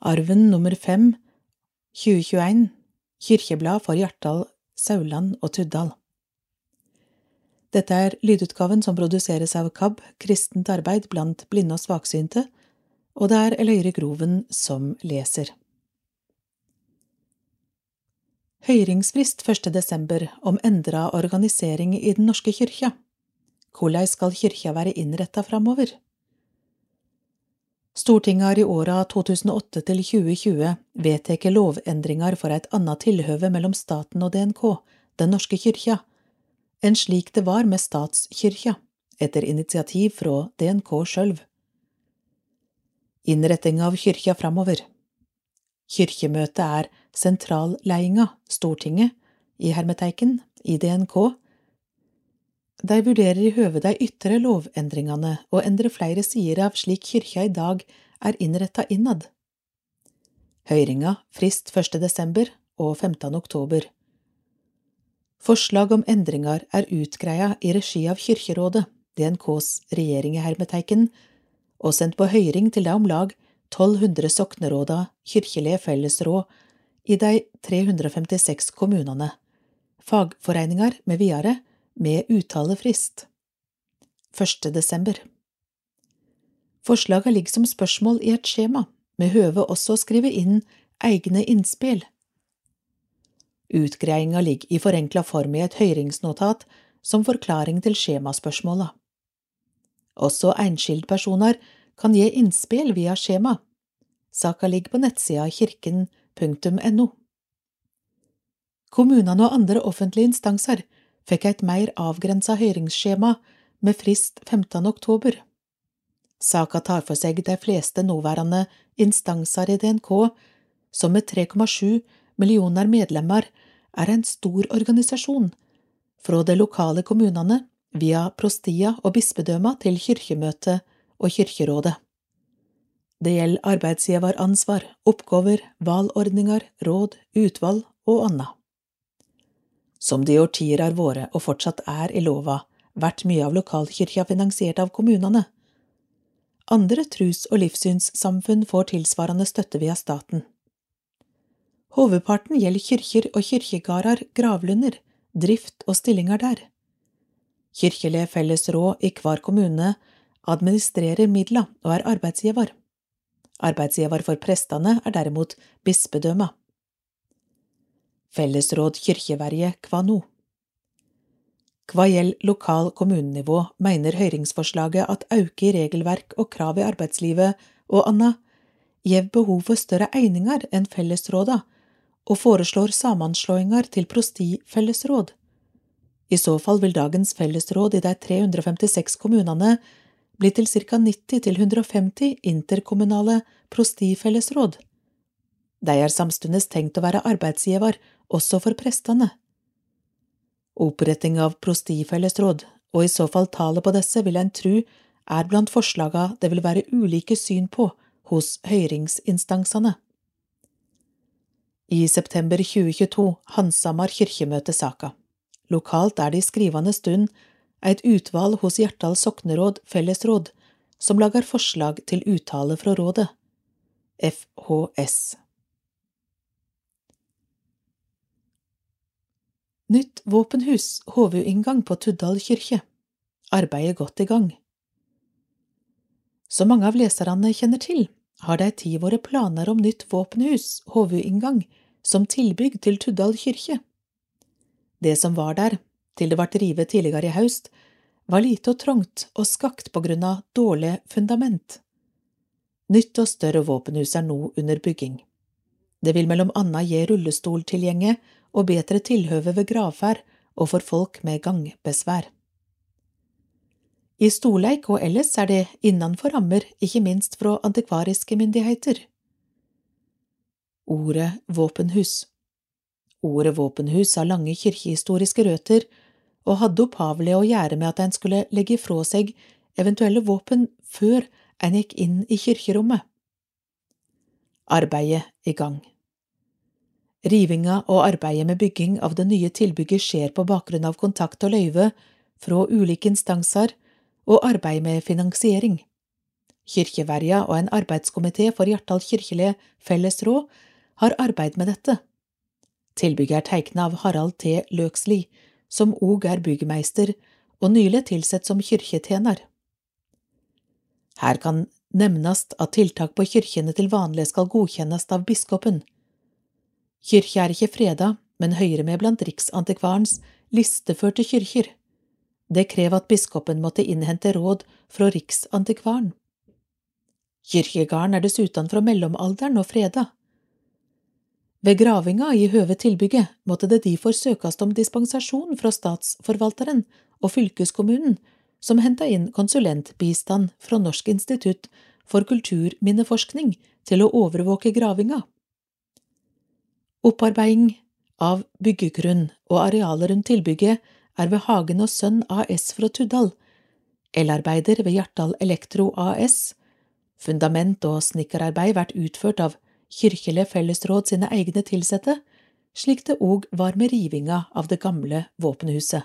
Arven nummer fem, 2021, Kyrkjeblad for Hjartdal, Sauland og Tuddal. Dette er lydutgaven som produseres av KAB, Kristent arbeid blant blinde og svaksynte, og det er Eløyre Groven som leser. Høyringsfrist 1. desember om endra organisering i Den norske kyrkja. Hvordan skal kyrkja være innretta framover? Stortinget har i åra 2008 til 2020 vedtatt lovendringer for et annet tilhøve mellom staten og DNK, Den norske kyrkja, enn slik det var med statskyrkja, etter initiativ fra DNK sjølv. Innretting av kyrkja framover Kyrkjemøtet er sentralleiinga, Stortinget, i hermeteiken, i DNK, de vurderer i høve de ytre lovendringene å endre flere sider av slik kyrkja i dag er innretta innad. Høyringa frist 1. desember og 15. oktober. Forslag om endringer er utgreia i regi av Kyrkjerådet, DNKs regjering i hermeteiken, og sendt på høyring til de om lag 1200 sokneråda kirkelige fellesråd i de 356 kommunene, fagforeninger med videre, med uttalefrist 1. desember. Forslaga ligger som spørsmål i et skjema, med høve også å skrive inn egne innspill. Utgreiinga ligger i forenkla form i et høyringsnotat som forklaring til skjemaspørsmåla. Også enskildpersoner kan gi innspill via skjema. Saka ligger på nettsida kirken.no. Kommunene og andre offentlige instanser fikk et mer avgrensa høringsskjema med frist 15. oktober. Saka tar for seg de fleste nåværende instanser i DNK, som med 3,7 millioner medlemmer er en stor organisasjon, fra de lokale kommunene via prostia og bispedømma til kirkemøtet og kirkerådet. Det gjelder arbeidsgiveransvar, oppgaver, valgordninger, råd, utvalg og annet. Som det i årtier har vært, og fortsatt er i lova, vært mye av lokalkirka finansiert av kommunene. Andre trus- og livssynssamfunn får tilsvarende støtte via staten. Hovedparten gjelder kirker og kyrkjegarder, gravlunder, drift og stillinger der. Kirkelige fellesråd i hver kommune administrerer midler og er arbeidsgiver. Arbeidsgiver for prestene er derimot bispedømmet. Fellesråd kyrkjeverje kva nå? Hva gjelder lokal kommunenivå, mener høyringsforslaget at auke i regelverk og krav i arbeidslivet og anna gjev behov for større einingar enn fellesråda, og foreslår samanslåingar til prostifellesråd. I så fall vil dagens fellesråd i de 356 kommunene bli til ca 90–150 interkommunale prostifellesråd. De er samstundes tenkt å være arbeidsgiver også for prestene. Oppretting av prostifellesråd, og i så fall tallet på disse, vil en tru er blant forslaga det vil være ulike syn på hos høyringsinstansene. I september 2022 handsamar kirkemøtet saka. Lokalt er det i skrivende stund et utvalg hos Hjertdal sokneråd fellesråd som lager forslag til uttale fra rådet, FHS. Nytt våpenhus, hovudinngang på Tuddal kirke. Arbeidet godt i gang. Som mange av leserne kjenner til, har det ei tid vært planer om nytt våpenhus, hovudinngang, som tilbygg til Tuddal kirke. Det som var der, til det ble rivet tidligere i høst, var lite og trangt og skakt på grunn av dårlig fundament. Nytt og større våpenhus er nå under bygging. Det vil mellom anna gi rullestoltilgjenge og bedre tilhøve ved gravferd og for folk med gangbesvær. I storleik og ellers er det innanfor rammer, ikke minst fra antikvariske myndigheter. Ordet våpenhus Ordet våpenhus har lange kirkehistoriske røtter og hadde opphavlig å gjøre med at en skulle legge fra seg eventuelle våpen før en gikk inn i kirkerommet. Arbeidet i gang. Rivinga og arbeidet med bygging av det nye tilbygget skjer på bakgrunn av kontakt og løyve fra ulike instanser og arbeid med finansiering. Kirkeverja og en arbeidskomité for Hjartdal kirkelige fellesråd har arbeid med dette. Tilbygget er teikna av Harald T. Løksli, som òg er byggmeister og nylig tilsett som kirketjener. Her kan nevnast at tiltak på kyrkjene til vanlig skal godkjennes av biskopen. Kyrkja er ikke freda, men høyre med blant Riksantikvarens listeførte kyrkjer. Det krev at biskopen måtte innhente råd fra Riksantikvaren. Kyrkjegarden er dessuten fra mellomalderen og freda. Ved gravinga i høve tilbygget måtte det derfor søkast om dispensasjon fra statsforvalteren og fylkeskommunen, som henta inn konsulentbistand fra Norsk institutt for kulturminneforskning til å overvåke gravinga. Opparbeiding av byggegrunn og arealer rundt tilbygget er ved Hagen og Sønn AS fra Tuddal, elarbeider ved Hjartdal Elektro AS, fundament- og snekkerarbeid vært utført av Kirkelig fellesråd sine egne tilsette, slik det òg var med rivinga av det gamle våpenhuset.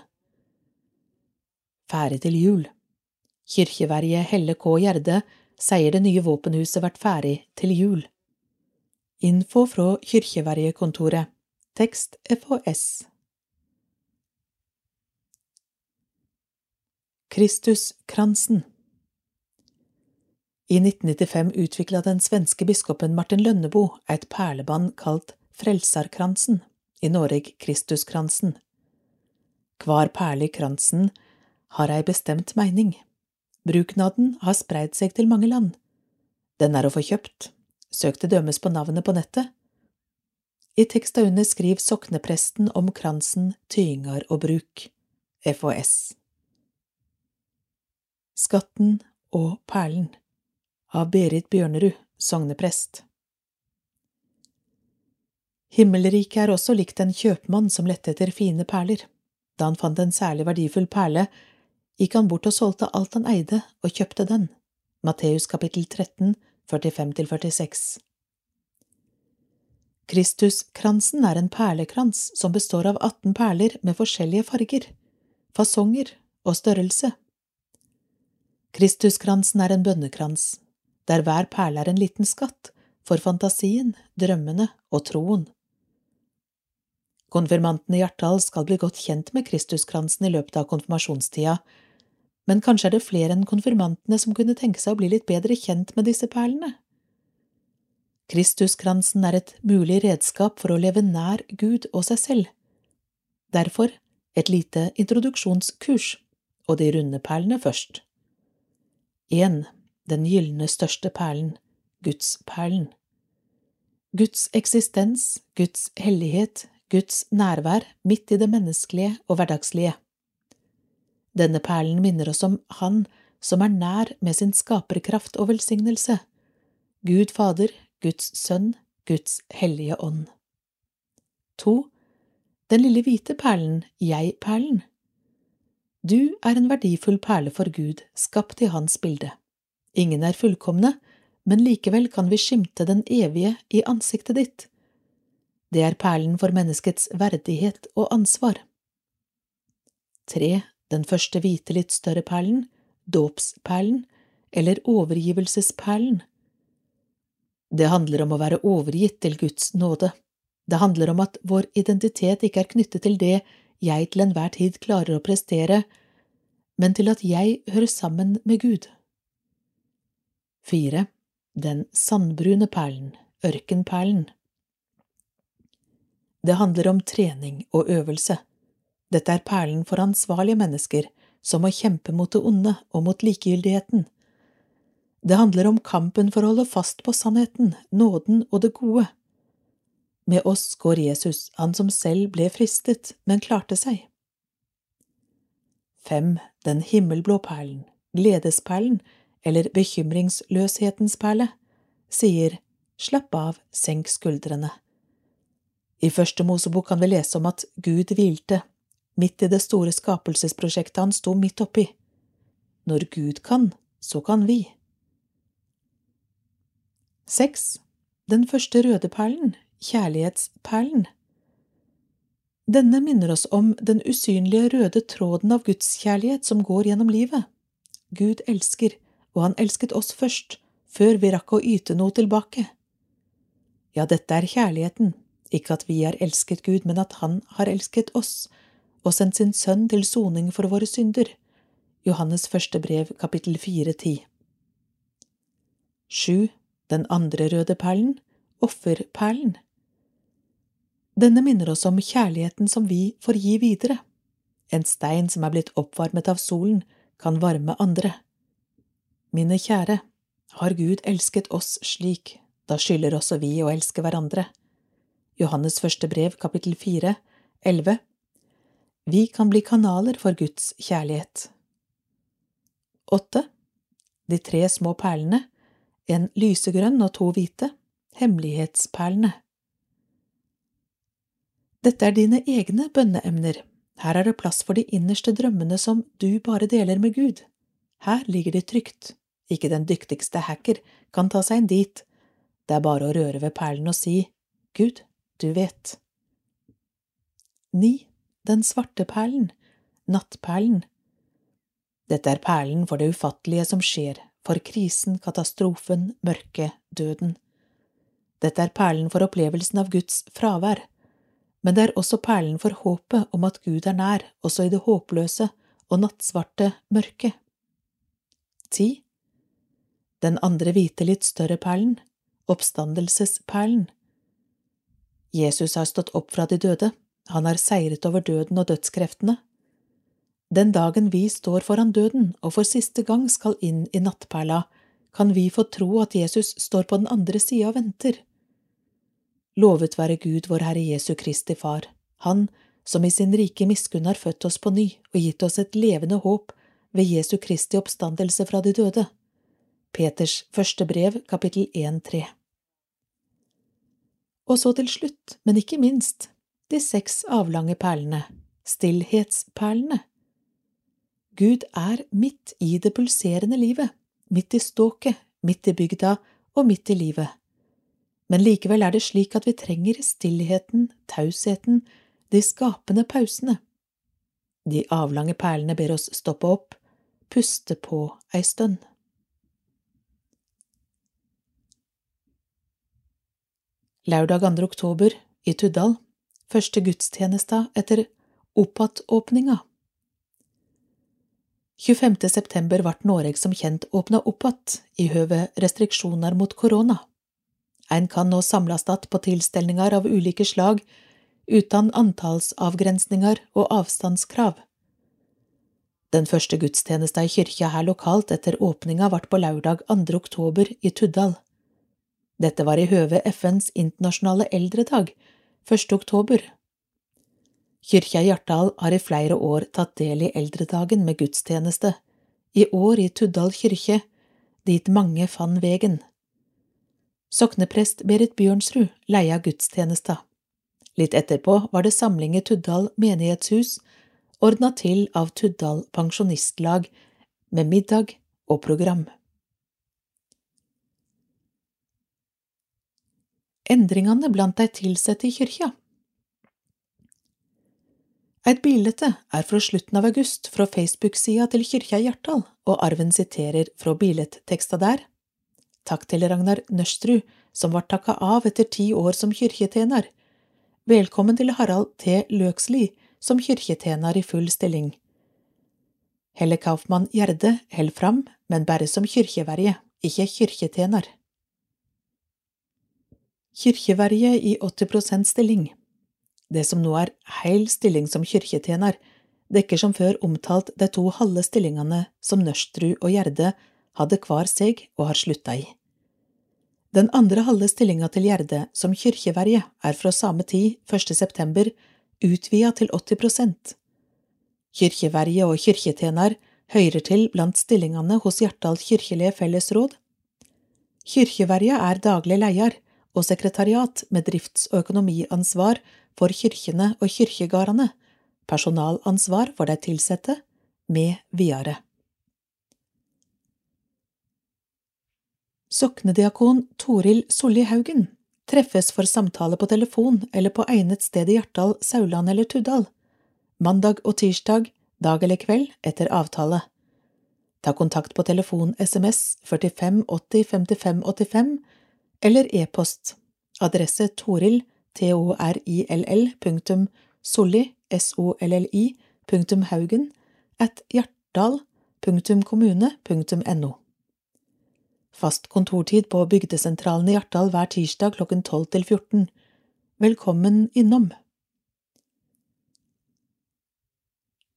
Ferdig til jul Kirkeverget Helle K. Gjerde sier det nye våpenhuset vært ferdig til jul. Info fra Kirkeverjekontoret Tekst FHS Kristuskransen I 1995 utvikla den svenske biskopen Martin Lønneboe et perleband kalt Frelsarkransen, i Norge Kristuskransen. Hver perle i kransen har ei bestemt mening. Bruken av den har spreid seg til mange land. Den er å få kjøpt. Søk til dømes på navnet på nettet. I teksta under skriver soknepresten om kransen tyingar og bruk, FHS. Skatten og perlen av Berit Bjørnerud, sogneprest. Himmelriket er også likt en kjøpmann som lette etter fine perler. Da han fant en særlig verdifull perle, gikk han bort og solgte alt han eide, og kjøpte den. Matteus kapittel 13, 45–46 Kristuskransen er en perlekrans som består av 18 perler med forskjellige farger, fasonger og størrelse. Kristuskransen er en bønnekrans, der hver perle er en liten skatt for fantasien, drømmene og troen. Konfirmantene i Hjartdal skal bli godt kjent med Kristuskransen i løpet av konfirmasjonstida, men kanskje er det flere enn konfirmantene som kunne tenke seg å bli litt bedre kjent med disse perlene? Kristuskransen er et mulig redskap for å leve nær Gud og seg selv. Derfor et lite introduksjonskurs, og de runde perlene først. 1. Den gylne største perlen, Gudsperlen. Guds eksistens, Guds hellighet, Guds nærvær midt i det menneskelige og hverdagslige. Denne perlen minner oss om Han som er nær med sin skaperkraft og velsignelse, Gud Fader, Guds Sønn, Guds hellige ånd. 2. Den lille hvite perlen, Jeg-perlen. Du er en verdifull perle for Gud, skapt i Hans bilde. Ingen er fullkomne, men likevel kan vi skimte den evige i ansiktet ditt. Det er perlen for menneskets verdighet og ansvar. Tre, den første hvite, litt større perlen, dåpsperlen, eller overgivelsesperlen. Det handler om å være overgitt til Guds nåde. Det handler om at vår identitet ikke er knyttet til det jeg til enhver tid klarer å prestere, men til at jeg hører sammen med Gud. Fire. Den sandbrune perlen, ørkenperlen. Det handler om trening og øvelse. Dette er perlen for ansvarlige mennesker som må kjempe mot det onde og mot likegyldigheten. Det handler om kampen for å holde fast på sannheten, nåden og det gode. Med oss går Jesus, han som selv ble fristet, men klarte seg. Fem, den himmelblå perlen, gledesperlen, eller bekymringsløshetens perle, sier slapp av, senk skuldrene. I første Mosebok kan vi lese om at Gud hvilte, midt i det store skapelsesprosjektet han sto midt oppi. Når Gud kan, så kan vi. Seks, den første røde perlen, kjærlighetsperlen. Denne minner oss om den usynlige røde tråden av gudskjærlighet som går gjennom livet. Gud elsker, og han elsket oss først, før vi rakk å yte noe tilbake. Ja, dette er kjærligheten, ikke at vi har elsket Gud, men at Han har elsket oss og sendt sin Sønn til soning for våre synder. Johannes første brev, kapittel fire, ti. Sju. Den andre røde perlen, offerperlen. Denne minner oss om kjærligheten som vi får gi videre. En stein som er blitt oppvarmet av solen, kan varme andre. Mine kjære, har Gud elsket oss slik, da skylder også vi å elske hverandre. Johannes første brev, kapittel fire, elleve. Vi kan bli kanaler for Guds kjærlighet. Åtte. De tre små perlene, en lysegrønn og to hvite, hemmelighetsperlene. Dette er dine egne bønneemner, her er det plass for de innerste drømmene som du bare deler med Gud. Her ligger de trygt, ikke den dyktigste hacker kan ta seg inn dit, det er bare å røre ved perlen og si, Gud, du vet. Ni. Den svarte perlen, nattperlen. Dette er perlen for det ufattelige som skjer, for krisen, katastrofen, mørket, døden. Dette er perlen for opplevelsen av Guds fravær, men det er også perlen for håpet om at Gud er nær, også i det håpløse og nattsvarte mørket. Ti. Den andre hvite, litt større perlen, oppstandelsesperlen. Jesus har stått opp fra de døde, han har seiret over døden og dødskreftene. Den dagen vi står foran døden og for siste gang skal inn i nattperla, kan vi få tro at Jesus står på den andre sida og venter. Lovet være Gud, vår Herre Jesu Kristi Far, Han som i sin rike miskunn har født oss på ny og gitt oss et levende håp ved Jesu Kristi oppstandelse fra de døde. Peters første brev, kapittel 1-3. Og så til slutt, men ikke minst, de seks avlange perlene, stillhetsperlene. Gud er midt i det pulserende livet, midt i ståket, midt i bygda og midt i livet. Men likevel er det slik at vi trenger stillheten, tausheten, de skapende pausene. De avlange perlene ber oss stoppe opp, puste på ei stund. Lørdag 2. oktober i Tuddal, første gudstjenesta etter Oppat-åpninga. 25. september vart Noreg som kjent åpna opp att i høve restriksjoner mot korona. Ein kan nå samles att på tilstelningar av ulike slag uten antallsavgrensninger og avstandskrav. Den første gudstjenesta i kyrkja her lokalt etter åpninga vart på lørdag 2. oktober i Tuddal. Dette var i høve FNs internasjonale eldredag, 1. oktober. Kyrkja i Hjartdal har i flere år tatt del i eldredagen med gudstjeneste, i år i Tuddal kyrkje, dit mange fann vegen. Sokneprest Berit Bjørnsrud leia gudstjenesta. Litt etterpå var det samling i Tuddal menighetshus, ordna til av Tuddal pensjonistlag, med middag og program. Endringene blant de tilsatte i kyrkja. Et bilde er fra slutten av august fra Facebook-sida til Kyrkja Hjartdal, og Arven siterer fra billedteksta der. Takk til Ragnar Nøstrud, som var takka av etter ti år som kyrkjetjener. Velkommen til Harald T. Løksli som kyrkjetjener i full stilling. Helle Kaufmann Gjerde held fram, men bare som kyrkjeverje, ikke kyrkjetjener kirkeverje i 80% stilling. Det som nå er heil stilling som kirketjener, dekker som før omtalt de to halve stillingene som Nørstrud og Gjerde hadde hver seg og har slutta i. Den andre halve stillinga til Gjerde som kyrkjeverje er fra samme tid, 1. september, utvida til 80% Kyrkjeverje og kirketjener høyrer til blant stillingene hos Hjartdal kirkelige fellesråd. Kyrkjeverja er daglig leder, og sekretariat med drifts- og økonomiansvar for kyrkjene og kyrkjegardane, personalansvar for de tilsette, med videre. Soknediakon Toril Solli Haugen treffes for samtale på telefon eller på egnet sted i Hjartdal, Sauland eller Tuddal, mandag og tirsdag, dag eller kveld, etter avtale. Ta kontakt på telefon SMS 45 80 55 85 eller e-post. Adresse toril, t-o-r-i-l-l, solli, haugen, at hjartdal. Fast kontortid på Bygdesentralen i Hjartdal hver tirsdag klokken 12 til 14. Velkommen innom.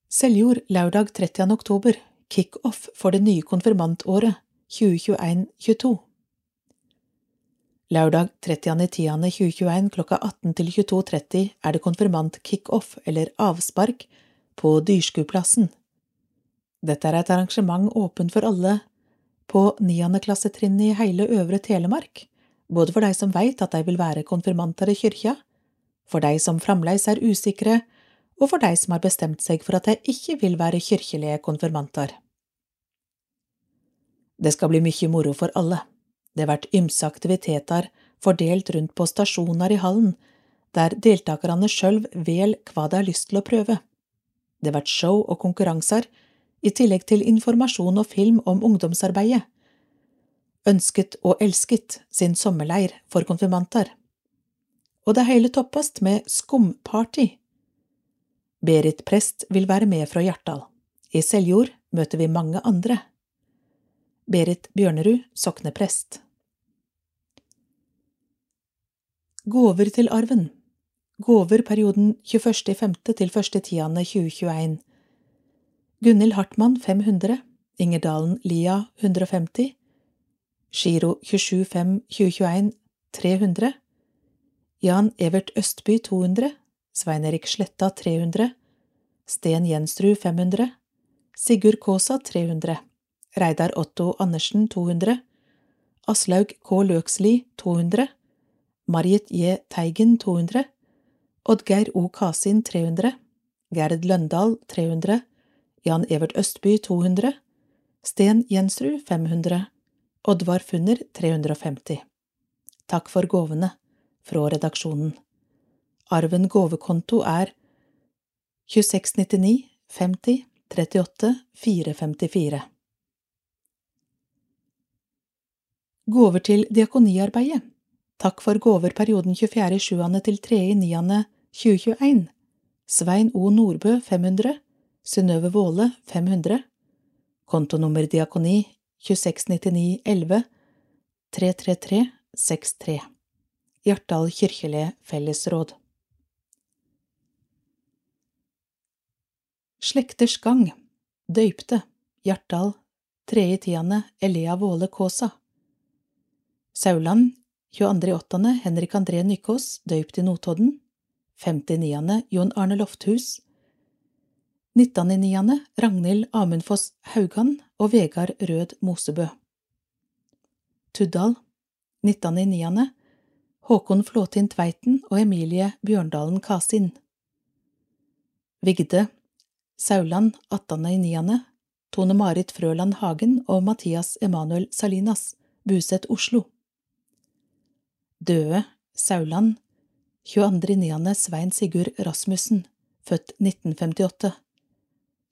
Seljord lørdag 30. oktober, kickoff for det nye konfirmantåret 2021–22. Lørdag 30.10.2021 klokka 18 til 22.30 er det konfirmant-kickoff, eller avspark, på Dyrskuplassen. Dette er et arrangement åpent for alle på niendeklassetrinnet i hele Øvre Telemark, både for de som veit at de vil være konfirmanter i kyrkja, for de som fremleis er usikre, og for de som har bestemt seg for at de ikke vil være kirkelige konfirmanter. Det skal bli mye moro for alle. Det blir ymse aktiviteter fordelt rundt på stasjoner i hallen, der deltakerne sjøl vel hva de har lyst til å prøve. Det blir show og konkurranser, i tillegg til informasjon og film om ungdomsarbeidet. Ønsket og elsket sin sommerleir for konfirmanter. Og det hele toppast med skumparty Berit Prest vil være med fra Hjartdal. I Seljord møter vi mange andre. Berit Bjørnerud, sokneprest. Gåver til arven. Gåver perioden 21.5. til 1.10.2021 Gunhild Hartmann 500 Inger Dalen Lia 150 Giro 27.5.2021 300 Jan Evert Østby 200 Svein Erik Sletta 300, Sten Jensrud 500, Sigurd Kaasa 300, Reidar Otto Andersen 200, Aslaug K. Løksli 200, Marit J. Teigen 200, Oddgeir O. Kasin 300, Gerd Løndal 300, Jan Evert Østby 200, Sten Jensrud 500, Oddvar Funner 350. Takk for gåvene fra redaksjonen. Arven gåvekonto er 2699 50 38 454. Gåver til diakoniarbeidet Takk for gåver perioden 24.7. til 3.9.2021 Svein O. Nordbø 500 Synnøve Våle 500 Kontonummer diakoni 2699 11 333 63 Hjartdal kirkelige fellesråd. Slekters gang. Døypte. Hjartdal Tredje tiende Elea Våle Kaasa. Sauland 22.8. Henrik André Nykås, døypt i Notodden 59. Jon Arne Lofthus 19.9. Ragnhild Amundfoss Haugan og Vegard Rød Mosebø Tuddal 19.9. Håkon Flåtin Tveiten og Emilie Bjørndalen Kasin Vigde Sauland 18.9., Tone Marit Frøland Hagen og Mathias Emanuel Salinas, Buset Oslo. Døde Sauland 22.9. Svein Sigurd Rasmussen, født 1958.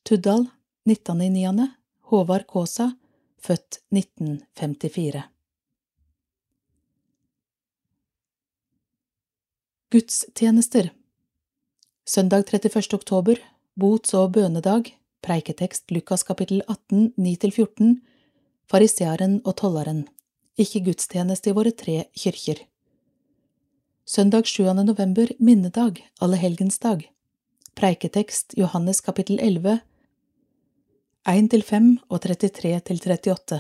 Tuddal 19.9. Håvard Kaasa, født 1954. Gudstjenester Søndag 31. oktober Bots- og bønedag, preiketekst Lukas kapittel 18, 9–14, Fariseeren og tolleren, ikke gudstjeneste i våre tre kirker. Søndag 7. november, minnedag, allehelgensdag, preiketekst Johannes kapittel 11, 1–5 og 33–38,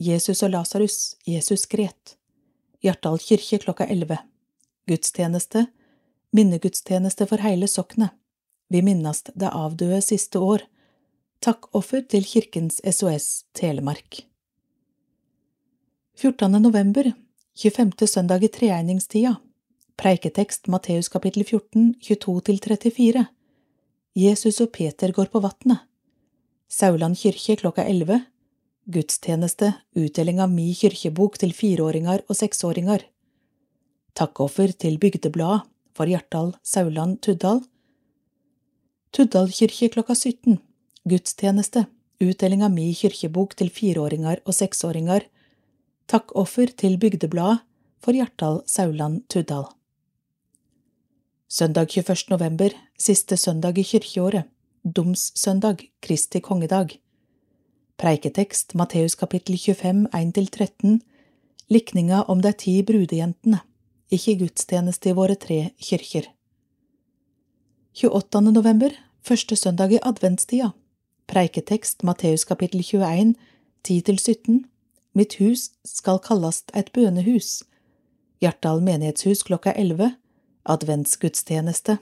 Jesus og Lasarus, Jesus gret, Hjartdal kirke klokka 11, gudstjeneste, minnegudstjeneste for heile soknet. Vi minnast det avdøde siste år. Takkoffer til Kirkens SOS Telemark. 14. november, 25. søndag i treegningstida, preiketekst Matteus kapittel 14, 22–34 Jesus og Peter går på vatnet Sauland kirke klokka 11 Gudstjeneste, utdeling av mi kirkebok til fireåringer og seksåringer Takkoffer til Bygdebladet for Hjartdal, Sauland, Tuddal Tuddal kirke klokka 17. Gudstjeneste. utdeling av mi kirkebok til fireåringer og seksåringer, takkoffer til Bygdebladet for Hjartdal Sauland Tuddal. Søndag 21. november, siste søndag i kirkeåret, domssøndag, Kristi kongedag. Preiketekst Matteus kapittel 25, 1–13, likninga om de ti brudejentene, ikke gudstjeneste i våre tre kirker. 28. november, første søndag i adventstida, preiketekst Matteus kapittel 21, 10–17, Mitt hus skal kallast et bønehus, Hjartdal menighetshus klokka 11, adventsgudstjeneste,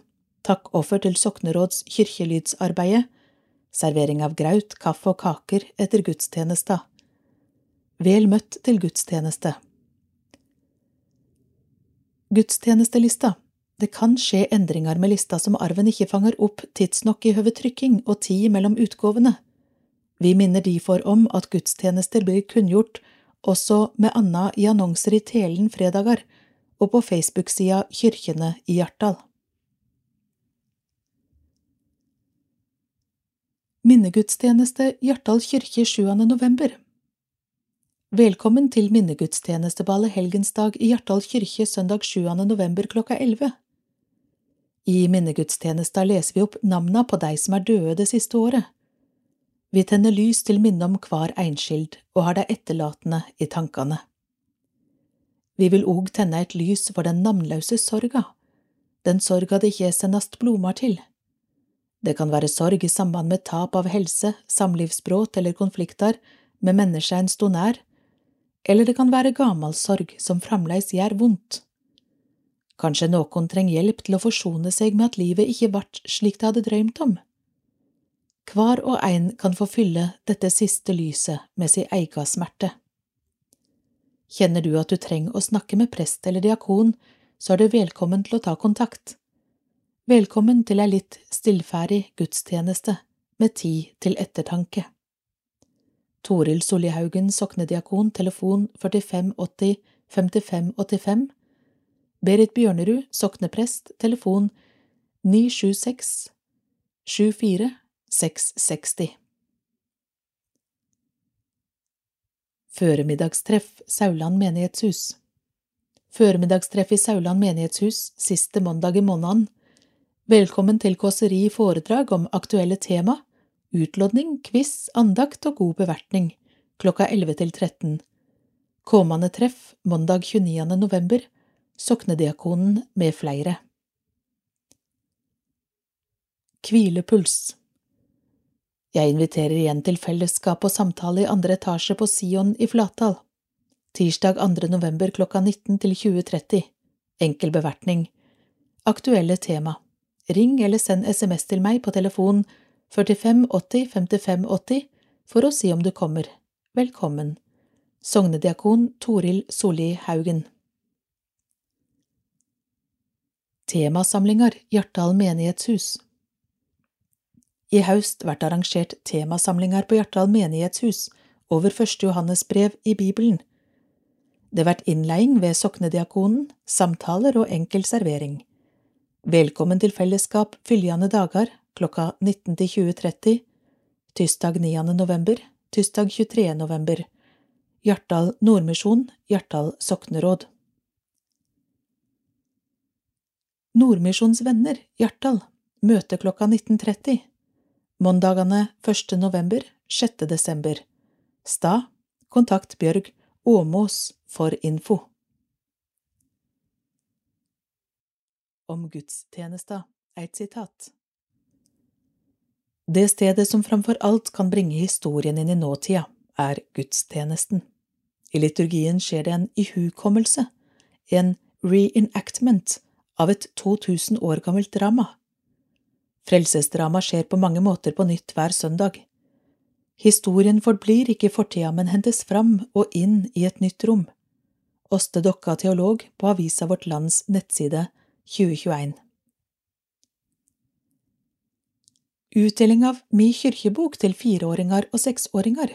takkoffer til sokneråds kirkelydsarbeidet, servering av graut, kaffe og kaker etter gudstjenesta. Vel møtt til gudstjeneste. Gudstjenestelista Det kan skje endringer med lista som arven ikke fanger opp tidsnok i høve trykking og tid mellom utgåvene. Vi minner derfor om at gudstjenester blir kunngjort også med anna i annonser i Telen fredager og på Facebook-sida Kyrkjene i Hjartdal. Minnegudstjeneste Hjartdal kirke 7. november Velkommen til minnegudstjenesteballet helgensdag i Hjartdal kirke søndag 7. november klokka 11. I minnegudstjenesta leser vi opp navna på deg som er døde det siste året. Vi tenner lys til minne om hver einskild og har de etterlatende i tankene. Vi vil òg tenne et lys for den navnløse sorga, den sorga det ikke sendast blomar til. Det kan være sorg i samband med tap av helse, samlivsbrudd eller konflikter med mennesker en stod nær, eller det kan være gamal sorg som fremdeles gjør vondt. Kanskje noen trenger hjelp til å forsone seg med at livet ikke vart slik det hadde drømt om. Hver og en kan få fylle dette siste lyset med sin egen smerte. Kjenner du at du trenger å snakke med prest eller diakon, så er du velkommen til å ta kontakt. Velkommen til ei litt stillferdig gudstjeneste med tid til ettertanke. Toril Sollihaugen, soknediakon, telefon 4580 5585 Berit Bjørnerud, sokneprest, telefon 976 24 660 Føremiddagstreff Sauland menighetshus Føremiddagstreff i Sauland menighetshus siste mandag i måneden Velkommen til kåseri foredrag om aktuelle tema, utlodning, quiz, andakt og god bevertning, klokka 11 til 13. Kommende treff mandag 29. november, Soknediakonen med flere. Hvilepuls Jeg inviterer igjen til fellesskap og samtale i andre etasje på Sion i Flatdal. Tirsdag 2. november klokka 19 til 20.30. Enkel bevertning. Aktuelle tema. Ring eller send SMS til meg på telefon 45 80 55 80 for å si om du kommer. Velkommen. Sognediakon Toril Solli Haugen. Temasamlinger Hjartdal menighetshus I haust vært arrangert temasamlinger på Hjartdal menighetshus over første Johannes brev i Bibelen. Det vært innleiing ved soknediakonen, samtaler og enkel servering. Velkommen til fellesskap følgende dager klokka 19 til 20.30, tirsdag 9. november, tirsdag 23. november, Hjartdal Nordmisjon, Hjartdal sokneråd. Nordmisjons venner, Hjartdal, møte klokka 19.30. Mandagene 1. november, 6. desember. Sta, kontakt Bjørg Åmås for info. om gudstjenesta, eit sitat. Det stedet som framfor alt kan bringe historien inn i nåtida, er gudstjenesten. I liturgien skjer det en ihukommelse, en reenactment av et 2000 år gammelt drama. Frelsesdrama skjer på mange måter på nytt hver søndag. Historien forblir ikke i fortida, men hentes fram og inn i et nytt rom. Åste Dokka teolog på avisa Vårt Lands nettside 2021. Utdeling av Mi kirkebok til fireåringer og seksåringer.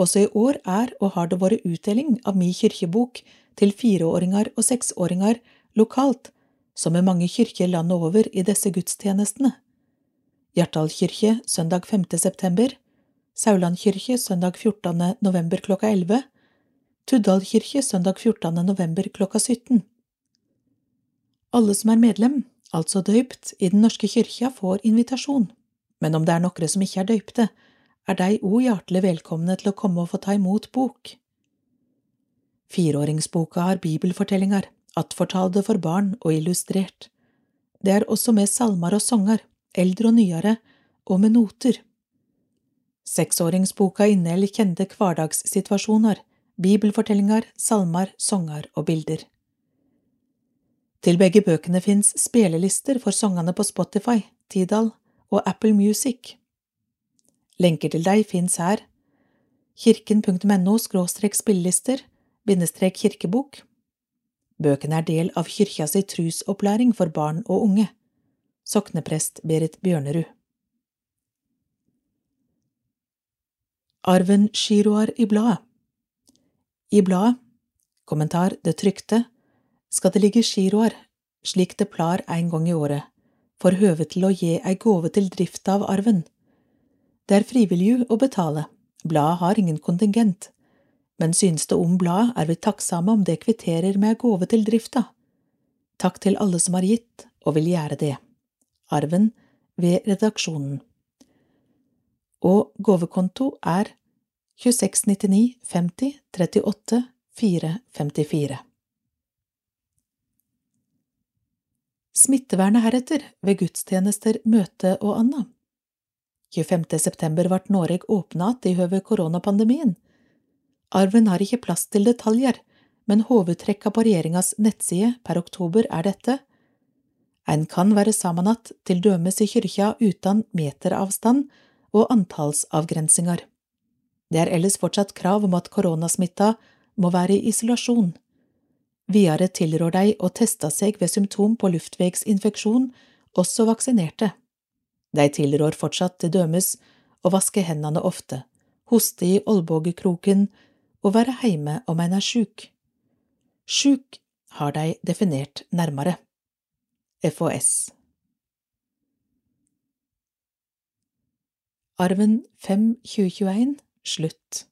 Også i år er og har det vært utdeling av Mi kirkebok til fireåringer og seksåringer lokalt, som i mange kirker landet over i disse gudstjenestene. Hjartdal kirke søndag 5. september, Sauland kirke søndag 14. november klokka 11, Tuddal kirke søndag 14. november klokka 17. Alle som er medlem, altså døypt, i Den norske kirka får invitasjon, men om det er nokre som ikke er døypte, er dei òg hjertelig velkomne til å komme og få ta imot bok. Fireåringsboka har bibelfortellinger, attfortalde for barn og illustrert. Det er også med salmer og sanger, eldre og nyere, og med noter. Seksåringsboka inneholder kjente hverdagssituasjoner, bibelfortellinger, salmer, sanger og bilder. Til begge bøkene fins spelelister for sangene på Spotify, Tidal og Apple Music. Lenker til deg fins her kirken.no spillelister kirkebok. Bøkene er del av kyrkja si trusopplæring for barn og unge. Sokneprest Berit Bjørnerud. Arven Giroar i bladet I bladet, kommentar det trykte, skal det ligge giroar, slik det plar en gang i året, for høve til å gi ei gåve til drifta av arven. Det er frivillig å betale, bladet har ingen kontingent, men synes det om bladet, er vi takksomme om det kvitterer med ei gåve til drifta. Takk til alle som har gitt og vil gjøre det. Arven ved redaksjonen. Og gåvekonto er 2699 50 38 454. Smittevernet heretter, ved gudstjenester, møte og anna. 25. september ble Noreg åpna att i høve koronapandemien. Arven har ikke plass til detaljer, men hovedtrekka på regjeringas nettside per oktober er dette. En kan være sammen att, til dømes i kyrkja uten meteravstand og antallsavgrensinger. Det er ellers fortsatt krav om at koronasmitta må være i isolasjon. Videre tilrår de å teste seg ved symptom på luftvegsinfeksjon, også vaksinerte. De tilrår fortsatt til dømes å vaske hendene ofte, hoste i olbogekroken og være heime om en er sjuk. Sjuk har dei definert nærmere. FOS Arven 5 2021 slutt